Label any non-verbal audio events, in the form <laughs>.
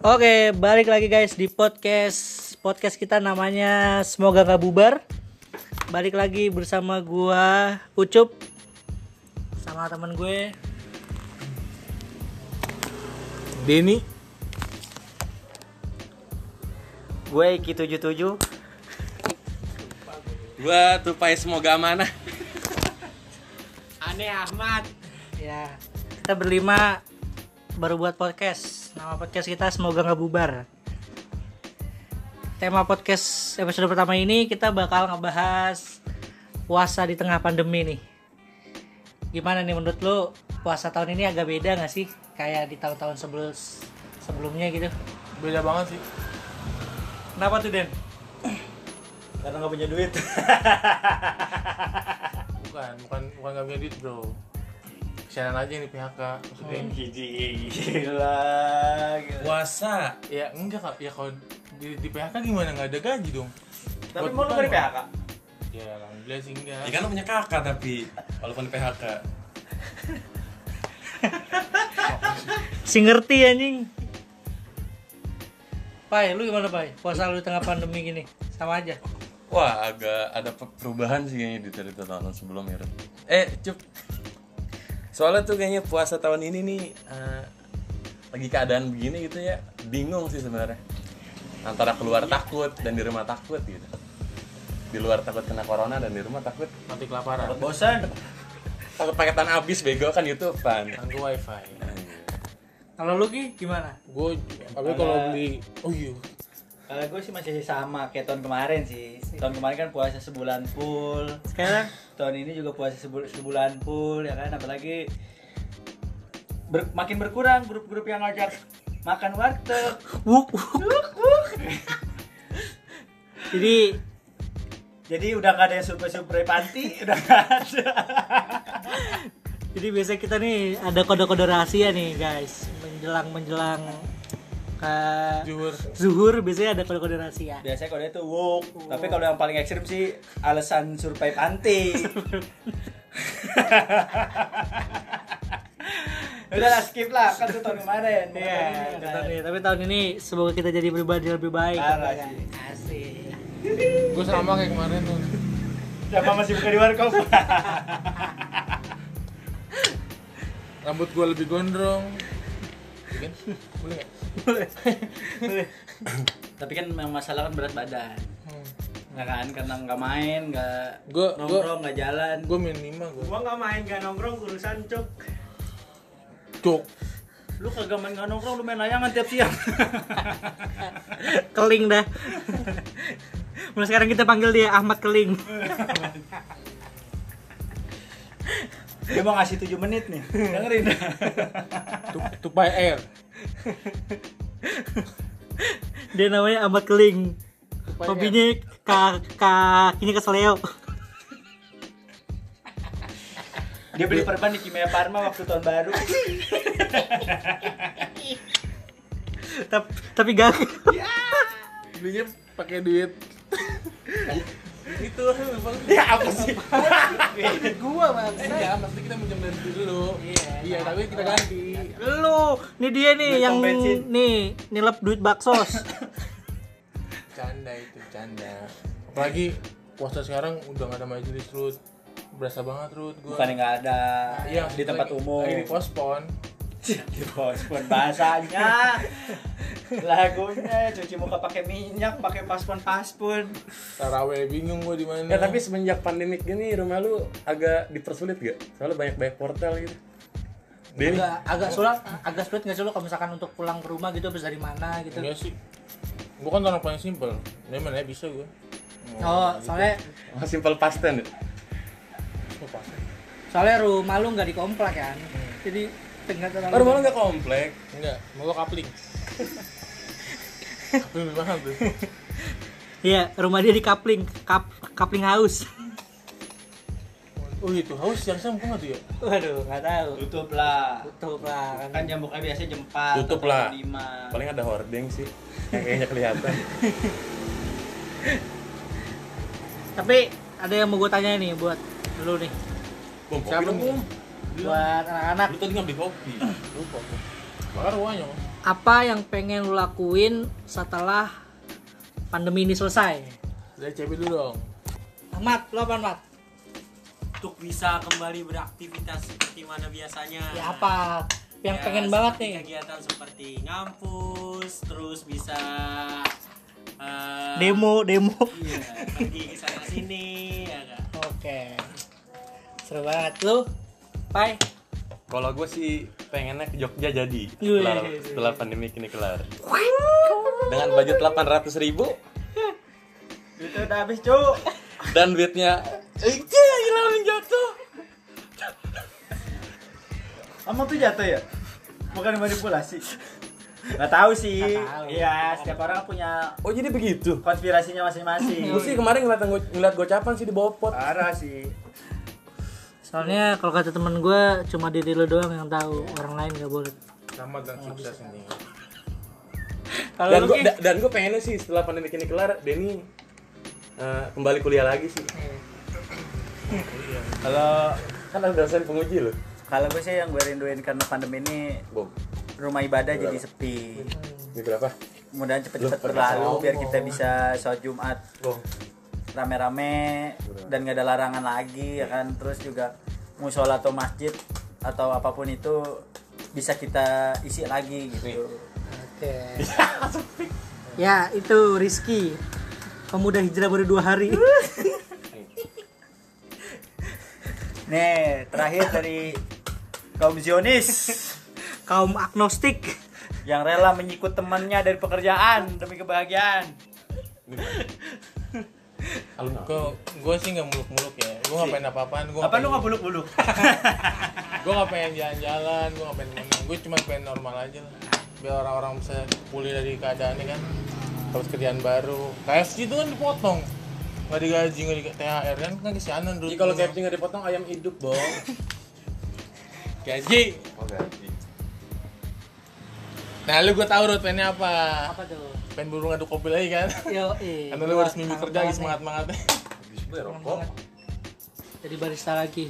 Oke, balik lagi guys di podcast podcast kita namanya semoga nggak bubar. Balik lagi bersama gua Ucup sama temen gue. Denny Gue Iki 77 Gua tupai semoga amanah Aneh Ahmad. Ya, kita berlima baru buat podcast. Nama podcast kita semoga nggak bubar. Tema podcast episode pertama ini kita bakal ngebahas puasa di tengah pandemi nih. Gimana nih menurut lo puasa tahun ini agak beda nggak sih kayak di tahun-tahun sebelum sebelumnya gitu? Beda banget sih Kenapa tuh Den? karena nggak punya duit <laughs> Bukan, bukan, bukan gak punya duit bro Kesianan aja nih PHK Maksudnya gila gila Puasa Ya enggak kak, ya kalau di, di PHK gimana? Gak ada gaji dong tapi Buat mau lu nggak di Bang. PHK Ya alhamdulillah sih enggak Ya kan lo punya kakak tapi walaupun di PHK. <laughs> Si ngerti anjing. Pai, lu gimana Pai? Puasa lu di tengah pandemi gini? Sama aja. Wah agak ada pe- perubahan sih kayaknya di dari tahun sebelumnya. Eh cup. Soalnya tuh kayaknya puasa tahun ini nih eh, lagi keadaan begini gitu ya bingung sih sebenarnya antara keluar takut dan di rumah takut gitu. Di luar takut kena corona dan di rumah takut Mati kelaparan bosan takut paketan habis bego kan YouTube kan. Tangguh wifi Kalau lu Ki gimana? Gue, tapi kalau beli Oh iya kalau gue sih masih sama kayak tahun kemarin sih. Tahun kemarin kan puasa sebulan full. Sekarang? Tahun ini juga puasa sebul- sebulan full ya kan? Apalagi ber- makin berkurang grup-grup yang ngajak makan warteg. Wuk wuk. Jadi jadi udah gak ada yang surprise-surprise panti udah gak ada. jadi biasa kita nih ada kode-kode rahasia nih guys. Menjelang menjelang ke Juhur zuhur biasanya ada kode-kode rahasia. biasanya kalau itu wuk tapi kalau yang paling ekstrim sih alasan survei panti <laughs> udah lah skip lah kan itu tahun kemarin bukan Iya, tahun ini, tahun kan. ini. tapi tahun ini semoga kita jadi pribadi yang lebih baik. Parah Kan? sih. Asik. Gue sama kayak kemarin tuh Siapa masih buka di warkop Rambut gue lebih gondrong Bikin? Boleh. Tapi kan memang masalah kan berat badan. Hmm. nggak kan? Karena nggak main nggak Gua- nongkrong nggak jalan. Gue min 5 gue gua nggak main nggak nongkrong urusan cuk. Cuk. Lu kagak main nggak nongkrong lu main layangan tiap siang. <laughs> Keling dah. Mulai sekarang kita panggil dia Ahmad Keling. dia mau ngasih 7 menit nih. Dengerin. Tup- Tupai air <laughs> Dia namanya Ahmad Keling. Hobinya ka kakinya kesleo. dia beli perban di Kimia Farma waktu tahun baru tapi tapi gagal. Belinya pakai duit Itu <laughs> ya apa sih? Gua maksudnya ya, maksudnya kita minjem dari dulu. Iya, Iya, tapi kita ganti. Lu, nih dia nih Duit yang bensin. nih nilep duit baksos. <laughs> Canda itu, canda. Apalagi puasa sekarang udah gak ada majelis Rut. Berasa banget Rut gua. Bukan nggak ada Iya, di tempat lagi- umum. Lagi di pospon di paspon bahasanya lagunya cuci muka pakai minyak pakai paspon paspon Taraweh bingung gua di mana. Ya tapi semenjak pandemik gini rumah lu agak dipersulit gak? Soalnya banyak-banyak portal gitu. Denny, agak agak sulit agak sulit nggak sih lo kalau misalkan untuk pulang ke rumah gitu habis dari mana gitu. Enggak sih. Gua kan orang paling simpel. Ini mana bisa gua. Oh, soalnya oh, simple pasten ya? Lupa. soalnya rumah lu nggak di komplek kan. Jadi tinggal terlalu. Oh, rumah lu gak komplek? Enggak, mau gua kapling. <laughs> kapling lebih mahal tuh. Iya, rumah dia di kapling, kap kapling house. Oh itu haus yang sama nggak tuh ya? Waduh, nggak tahu. tutup lah Tutup lah kan kan. jam buka biasanya 4 Tutup lah. 5 Paling ada hordeng sih. Yang kayaknya kelihatan. Tapi ada yang mau gue tanya nih buat lu nih. Bom, kopi Siapa nih? Buat anak-anak Lu tadi nggak beli kopi. Lupa. Bakar uangnya. Bang. apa yang pengen lu lakuin setelah pandemi ini selesai Dari CB dulu dong. Ahmad lo apa Ahmad untuk bisa kembali beraktivitas seperti mana biasanya ya apa yang Ya, pengen banget nih kegiatan seperti ngampus terus bisa eh, demo demo iya, pergi ke sana sini ya kan? oke seru banget lu Pai Kalau gue sih pengennya ke Jogja jadi setelah, setelah pandemi ini kelar. Dengan budget 800 ribu Itu udah habis, Cuk. dan duitnya eh hilang jatuh. Kamu tuh jatuh ya? Bukan manipulasi. Nggak tahu sih. Iya, setiap orang punya Oh jadi begitu? konspirasinya masing-masing. Gue sih kemarin ngeliat, ngeliat gocapan sih di bawah pot. Parah sih. Soalnya kalau kata temen gue cuma diri lu doang yang tahu orang lain gak boleh Selamat dan sukses ini. kalau Dan gue dan gue pengennya sih setelah pandemi ini kelar, Denny eh, kembali kuliah lagi sih. Kalau Kan ada dosen penguji loh. kalau gue sih yang gue rinduin karena pandemi ini Bom. rumah ibadah jadi sepi. Ini berapa? Mudah-mudahan cepet-cepet berlalu biar kita bisa sholat Jumat Bom. Rame-rame dan gak ada larangan lagi ya kan? Terus juga musola atau masjid atau apa pun itu bisa kita isi lagi gitu. Oke. <laughs> ya itu Rizky. Pemuda hijrah baru dua hari. <laughs> Nih terakhir dari kaum Zionis. <laughs> Kaum agnostik. Yang rela menyikut temannya dari pekerjaan demi kebahagiaan Gue gue sih nggak muluk-muluk ya. Gue nggak pengen apa-apaan. Gue apa lu nggak buluk-buluk <laughs> Gue nggak pengen jalan-jalan. Gue nggak pengen mana. Gue cuma pengen normal aja lah. Biar orang-orang bisa pulih dari keadaannya kan. Terus kerjaan baru. KFC itu kan dipotong. Nggak digaji, nggak di THR kan kan kesianan dulu. Jadi kalau KFC nggak dipotong ayam hidup dong. gaji. Oke. Nah lu gue tahu Rod pengennya apa? apa tuh Pengen buru ngadu kopi lagi kan? yo eh <laughs> Karena lu harus minggu kerja lagi semangat-semangatnya. Habis gue rokok. jadi barista lagi